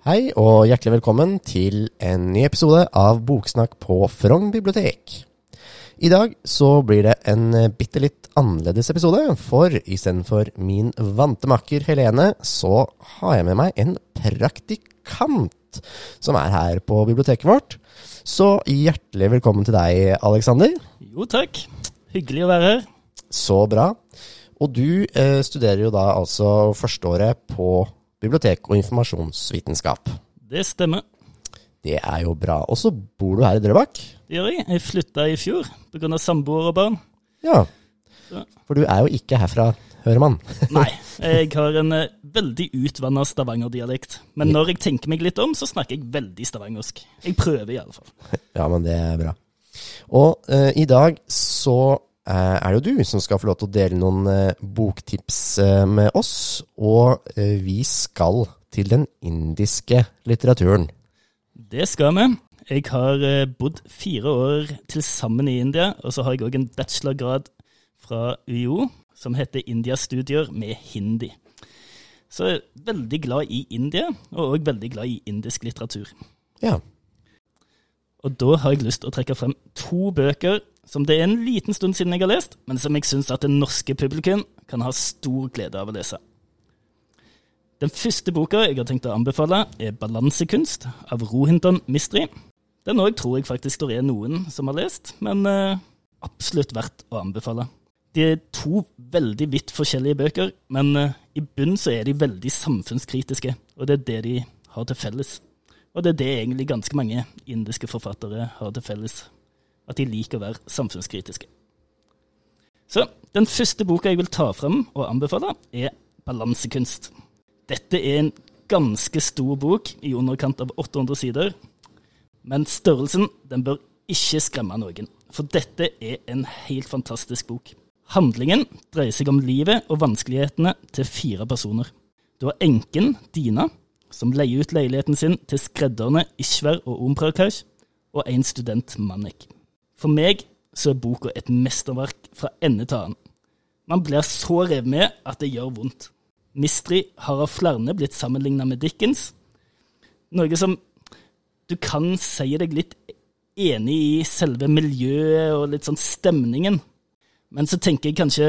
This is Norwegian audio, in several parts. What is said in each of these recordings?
Hei og hjertelig velkommen til en ny episode av Boksnakk på Frogn bibliotek. I dag så blir det en bitte litt annerledes episode, for istedenfor min vante makker Helene, så har jeg med meg en praktikant som er her på biblioteket vårt. Så hjertelig velkommen til deg, Aleksander. Jo takk. Hyggelig å være her. Så bra. Og du eh, studerer jo da altså førsteåret på bibliotek og informasjonsvitenskap. Det stemmer. Det er jo bra. Og så bor du her i Drøbak? Det gjør jeg. Jeg flytta i fjor pga. samboer og barn. Ja. Så. For du er jo ikke herfra, hører man. Nei, jeg har en eh, veldig utvanna stavangerdialekt. Men når jeg tenker meg litt om, så snakker jeg veldig stavangersk. Jeg prøver i alle fall. Ja, men det er bra. Og eh, i dag så er det jo du som skal få lov til å dele noen eh, boktips eh, med oss. Og eh, vi skal til den indiske litteraturen. Det skal vi. Jeg har eh, bodd fire år til sammen i India, og så har jeg òg en bachelorgrad fra UiO som heter India-studier med hindi. Så jeg er veldig glad i India, og òg veldig glad i indisk litteratur. Ja. Og da har jeg lyst til å trekke frem to bøker som det er en liten stund siden jeg har lest, men som jeg syns at det norske publikum kan ha stor glede av å lese. Den første boka jeg har tenkt å anbefale, er 'Balansekunst' av Rohinton Mistri. Den òg tror jeg faktisk det er noen som har lest, men eh, absolutt verdt å anbefale. De er to veldig vidt forskjellige bøker, men eh, i bunn så er de veldig samfunnskritiske, og det er det de har til felles. Og det er det egentlig ganske mange indiske forfattere har til felles, at de liker å være samfunnskritiske. Så den første boka jeg vil ta frem og anbefale, er 'Balansekunst'. Dette er en ganske stor bok, i underkant av 800 sider. Men størrelsen den bør ikke skremme noen, for dette er en helt fantastisk bok. Handlingen dreier seg om livet og vanskelighetene til fire personer. Du har enken, Dina, som leier ut leiligheten sin til skredderne Ishver og Omprakash, og en student, Manek. For meg så er boka et mesterverk fra ende til annen. Man blir så revet med at det gjør vondt. Mistri har av flere blitt sammenligna med Dickens, noe som du kan si deg litt enig i selve miljøet og litt sånn stemningen. Men så tenker jeg kanskje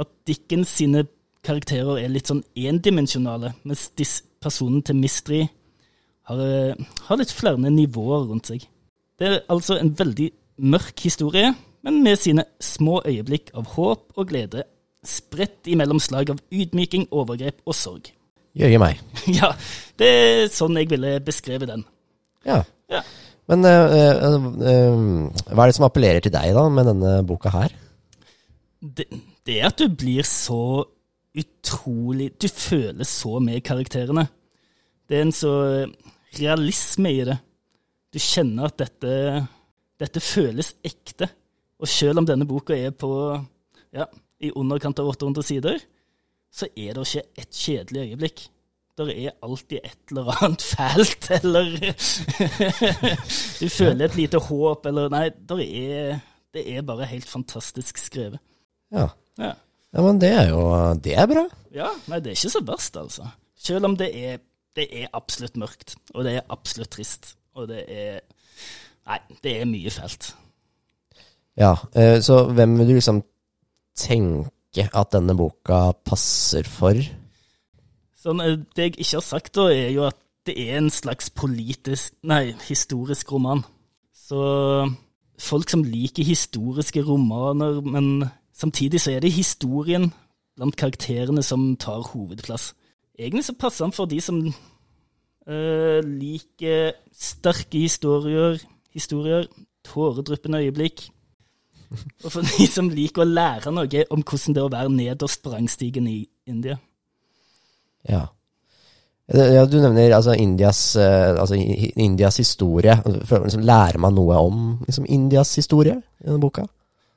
at Dickens sine karakterer er litt sånn endimensjonale, mens disse personene til Mistri har, eh, har litt flere nivåer rundt seg. Det er altså en veldig mørk historie, men med sine små øyeblikk av håp og glede, spredt imellom slag av ydmyking, overgrep og sorg. Jøye meg. Ja, det er sånn jeg ville beskrevet den. Ja. Ja. Men eh, eh, eh, hva er det som appellerer til deg da med denne boka her? Det, det er at du blir så utrolig Du føler så med karakterene. Det er en så realisme i det. Du kjenner at dette, dette føles ekte. Og selv om denne boka er på ja, i underkant av 800 sider, så er det ikke et kjedelig øyeblikk. Det er alltid et eller annet fælt, eller Du føler et lite håp, eller Nei, der er, det er bare helt fantastisk skrevet. Ja. Ja. ja, men det er jo Det er bra. Ja, nei, det er ikke så verst, altså. Selv om det er, det er absolutt mørkt, og det er absolutt trist, og det er Nei, det er mye felt. Ja, eh, så hvem vil du liksom tenke at denne boka passer for? Sånn, eh, det jeg ikke har sagt, da, er jo at det er en slags politisk Nei, historisk roman. Så folk som liker historiske romaner, men samtidig så er det historien blant karakterene som tar hovedplass. Egentlig så passer han for de som eh, liker sterke historier, historier, tåredryppende øyeblikk. Og for de som liker å lære noe om hvordan det er å være nederst på rangstigen i India. Ja. Ja, Du nevner altså Indias, eh, altså Indias historie. Liksom, lærer man noe om liksom, Indias historie i denne boka?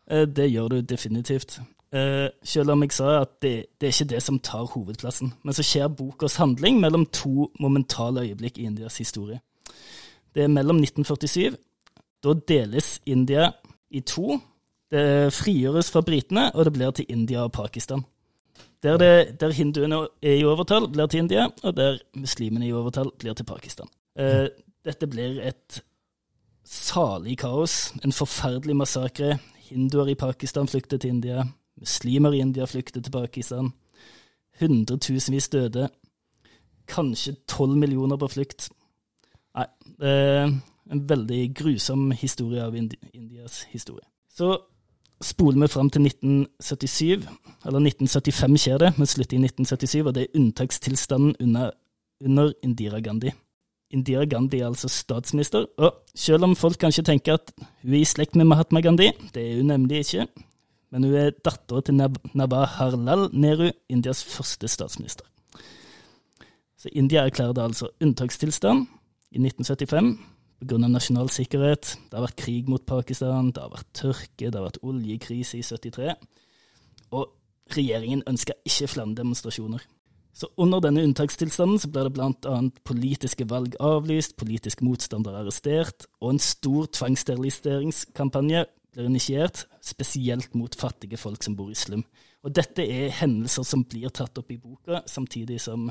Eh, Det gjør du definitivt. Eh, Selv om jeg sa at det, det er ikke det som tar hovedplassen. Men så skjer bokas handling mellom to momentale øyeblikk i Indias historie. Det er mellom 1947. Da deles India i to. Det frigjøres fra britene, og det blir til India og Pakistan. Der, det, der hinduene er i overtall, blir til India, og der muslimene er i overtall, blir til Pakistan. Eh, dette blir et salig kaos, en forferdelig massakre. Hinduer i Pakistan flykter til India, muslimer i India flykter til Pakistan. Hundretusenvis døde. Kanskje tolv millioner på flukt. Nei, det er en veldig grusom historie av Indias historie. Så spoler vi fram til 1977, eller 1975 skjer det, men slutter i 1977, og det er unntakstilstanden under, under Indira Gandhi. Indira Gandhi er altså statsminister, og selv om folk kanskje tenker at hun er i slekt med Mahatma Gandhi, det er hun nemlig ikke, men hun er datter til Nab Nabaharlal Nehru, Indias første statsminister. Så India erklærer da altså unntakstilstand i 1975 pga. nasjonal sikkerhet. Det har vært krig mot Pakistan, det har vært tørke, det har vært oljekrise i 73. Og regjeringen ønska ikke flere demonstrasjoner. Så under denne unntakstilstanden så ble det bl.a. politiske valg avlyst, politiske motstandere arrestert, og en stor tvangssteriliserinskampanje blir initiert, spesielt mot fattige folk som bor i slum. Og dette er hendelser som blir tatt opp i boka, samtidig som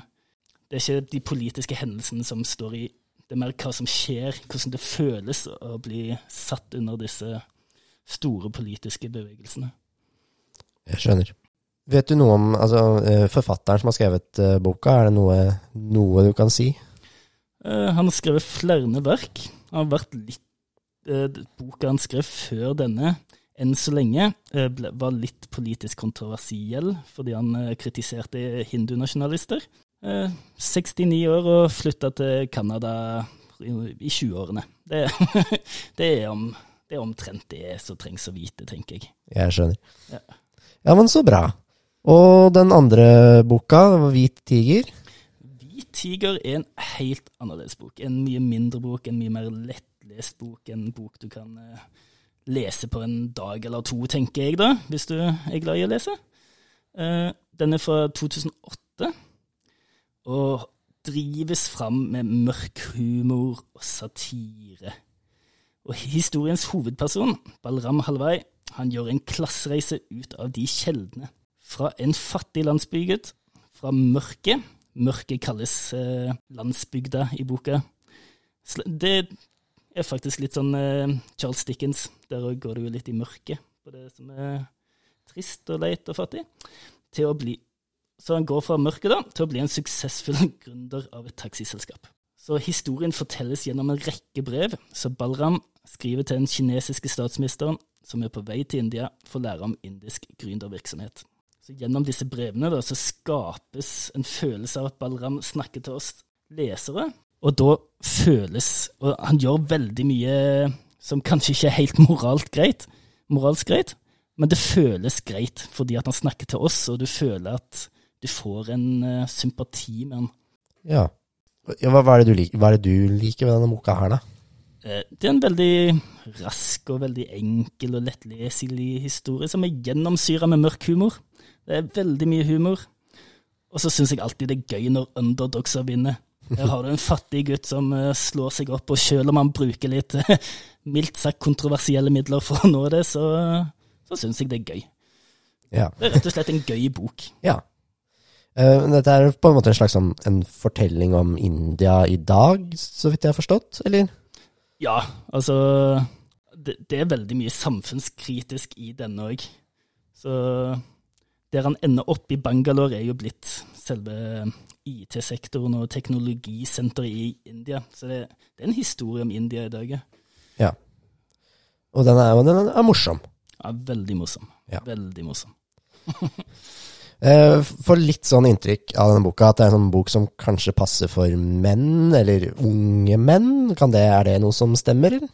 det er ikke de politiske hendelsene som står i det er mer hva som skjer, hvordan det føles å bli satt under disse store politiske bevegelsene. Jeg skjønner. Vet du noe om altså, eh, forfatteren som har skrevet uh, boka? Er det noe, noe, du kan si? Uh, han har skrevet flere verk. Han har vært litt Boka han skrev før denne, enn så lenge, ble, var litt politisk kontroversiell fordi han kritiserte hindunasjonalister. 69 år og flytta til Canada i 20-årene. Det, det, det, er omtrent det som trengs å vite, tenker jeg. Jeg skjønner. Ja. ja, men så bra. Og den andre boka, 'Hvit tiger'? Hvit tiger er en helt annerledes bok. En mye mindre bok, en mye mer lettlest bok. En bok du kan uh, lese på en dag eller to, tenker jeg da, hvis du er glad i å lese. Uh, den er fra 2008 og drives fram med mørk humor og satire. Og historiens hovedperson, Balram Halvai, han gjør en klassereise ut av de kjeldene. Fra en fattig landsbygd, fra mørket Mørket kalles eh, landsbygda i boka. Det er faktisk litt sånn eh, Charles Dickens. Der òg går jo litt i mørket på det som er trist og leit og fattig, til å bli så han går fra mørket da, til å bli en suksessfull gründer av et taxiselskap. Så historien fortelles gjennom en rekke brev, så Balram skriver til den kinesiske statsministeren, som er på vei til India, for å lære om indisk gründervirksomhet. Så Gjennom disse brevene da, så skapes en følelse av at Balram snakker til oss lesere, og da føles Og han gjør veldig mye som kanskje ikke er helt moralt greit, moralsk greit, men det føles greit fordi at han snakker til oss, og du føler at du får en uh, sympati med den. Ja. ja hva, hva, er liker, hva, er det du liker ved denne boka her, da? Uh, det er en veldig rask og veldig enkel og lettleselig historie som er gjennomsyra med mørk humor. Det er veldig mye humor. Og så syns jeg alltid det er gøy når underdogser vinner. Her har du en fattig gutt som uh, slår seg opp, og selv om han bruker litt mildt sagt kontroversielle midler for å nå det, så, så syns jeg det er gøy. Ja. Det er rett og slett en gøy bok. Ja, dette er på en måte en slags sånn, en fortelling om India i dag, så vidt jeg har forstått, eller? Ja, altså det, det er veldig mye samfunnskritisk i denne òg. Så der han ender opp i Bangalore, er jo blitt selve IT-sektoren og teknologisenteret i India. Så det, det, er en historie om India i dag. Ja. Og den er, den er morsom. Ja, veldig morsom. Ja. Veldig morsom. Eh, får litt sånn inntrykk av denne boka at det er en sånn bok som kanskje passer for menn, eller unge menn. Det, er det noe som stemmer, eller?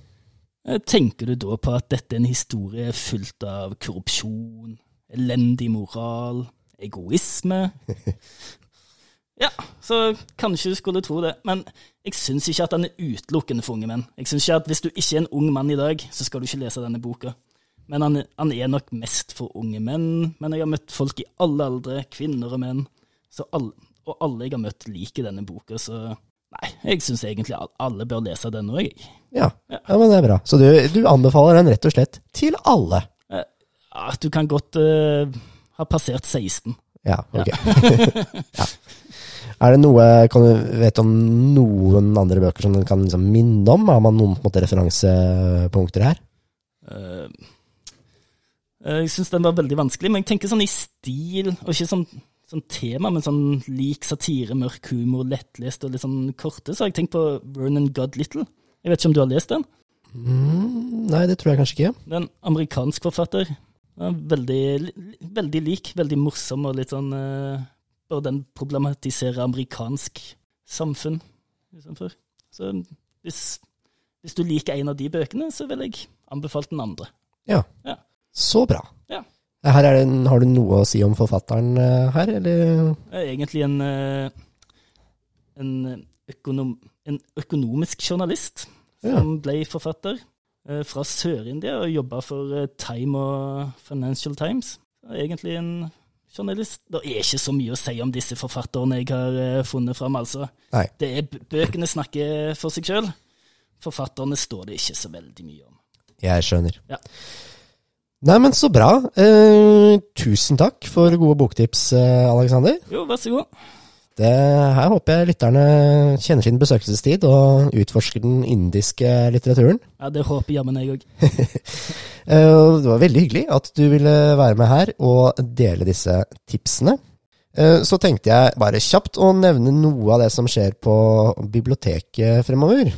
Eh, tenker du da på at dette er en historie fullt av korrupsjon, elendig moral, egoisme? Ja, så kanskje du skulle tro det, men jeg syns ikke at den er utelukkende for unge menn. Jeg syns ikke at hvis du ikke er en ung mann i dag, så skal du ikke lese denne boka. Men han, han, er nok mest for unge menn. Men jeg har møtt folk i alle aldre, kvinner og menn. Alle, og alle jeg har møtt, liker denne boka, så nei, jeg syns egentlig alle bør lese den òg, jeg. Ja. ja. men det er bra. Så du, du, anbefaler den rett og slett til alle? Ja, du kan godt uh, ha passert 16. Ja, ok. ja. Er det noe, kan du vet om noen andre bøker som den kan liksom minne om? Har man noen måte, referansepunkter her? Eh, jeg syns den var veldig vanskelig, men jeg tenker sånn i stil, og ikke sånn, sånn tema, men sånn lik satire, mørk humor, lettlest og litt sånn korte, så har jeg tenkt på Vernon Godlittle. Jeg vet ikke om du har lest den? Mm, nei, det tror jeg kanskje ikke. Det er en amerikansk forfatter. Veldig, veldig lik, veldig morsom og litt sånn Og den problematiserer amerikansk samfunn. Istedenfor. Så hvis, hvis du liker en av de bøkene, så vil jeg anbefale den andre. Ja. Ja. Så bra. Ja. En- har du noe å si om forfatteren eh, her, eller? Er egentlig en, eh, en, økonom, en økonomisk journalist Ja. som ble forfatter eh, fra Sør-India og jobba for eh, Time og Financial Times. Egentlig en journalist. Det er ikke så mye å si om disse forfatterne jeg har eh, funnet fram, altså. Nei. Det er, bøkene snakker for seg sjøl. Forfatterne står det ikke så veldig mye om. Jeg skjønner. Ja. Nei, men så bra. Eh, tusen takk for gode boktips, Aleksander. Alexander. Jo, vær så god. Det, her håper jeg lytterne kjenner sin besøkelsestid og utforsker den indiske litteraturen. Ja, Det håper jammen jeg òg. Eh, Det var veldig hyggelig at du ville være med her og dele disse tipsene. Eh, Så tenkte jeg bare kjapt å nevne noe av det som skjer på biblioteket fremover.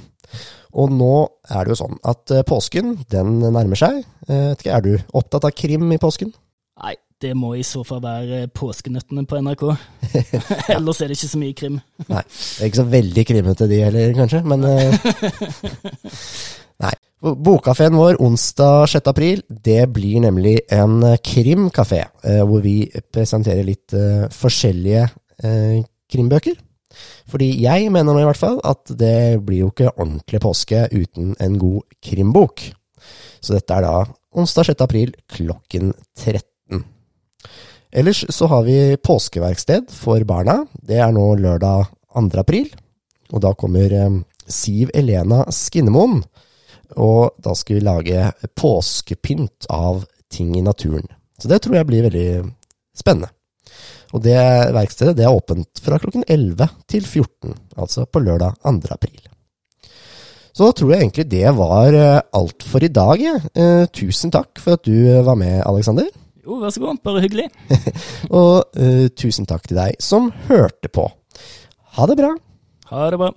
Og nå er det jo sånn at eh, påsken, den nærmer seg. Eh, Er du opptatt av krim i påsken? Nei, det må i så fall være påskenøttene på NRK. Ellers er det ikke så mye krim. Nei, det er ikke så veldig krimete de heller, kanskje, men eh, Nei. Bokkafeen vår onsdag 6. april, det blir nemlig en krimkafé, hvor vi presenterer litt forskjellige krimbøker. Fordi jeg mener nå i hvert fall at det blir jo ikke ordentlig påske uten en god krimbok. Så dette er da onsdag 6. april klokken 13. Ellers så har vi påskeverksted for barna. Det er nå lørdag 2. april. Og da kommer eh, Siv Elena Skinnemoen. Og da skal vi lage påskepynt av ting i naturen. Så det tror jeg blir veldig spennende. Og det verkstedet det er åpent fra klokken 11 til 14, altså på lørdag 2. april. Så da tror jeg egentlig det var eh, alt for i dag. Eh, tusen takk for at du var med, Aleksander. Jo, vær så god. Bare hyggelig. Og eh, tusen takk til deg som hørte på. Ha det bra. Ha det bra.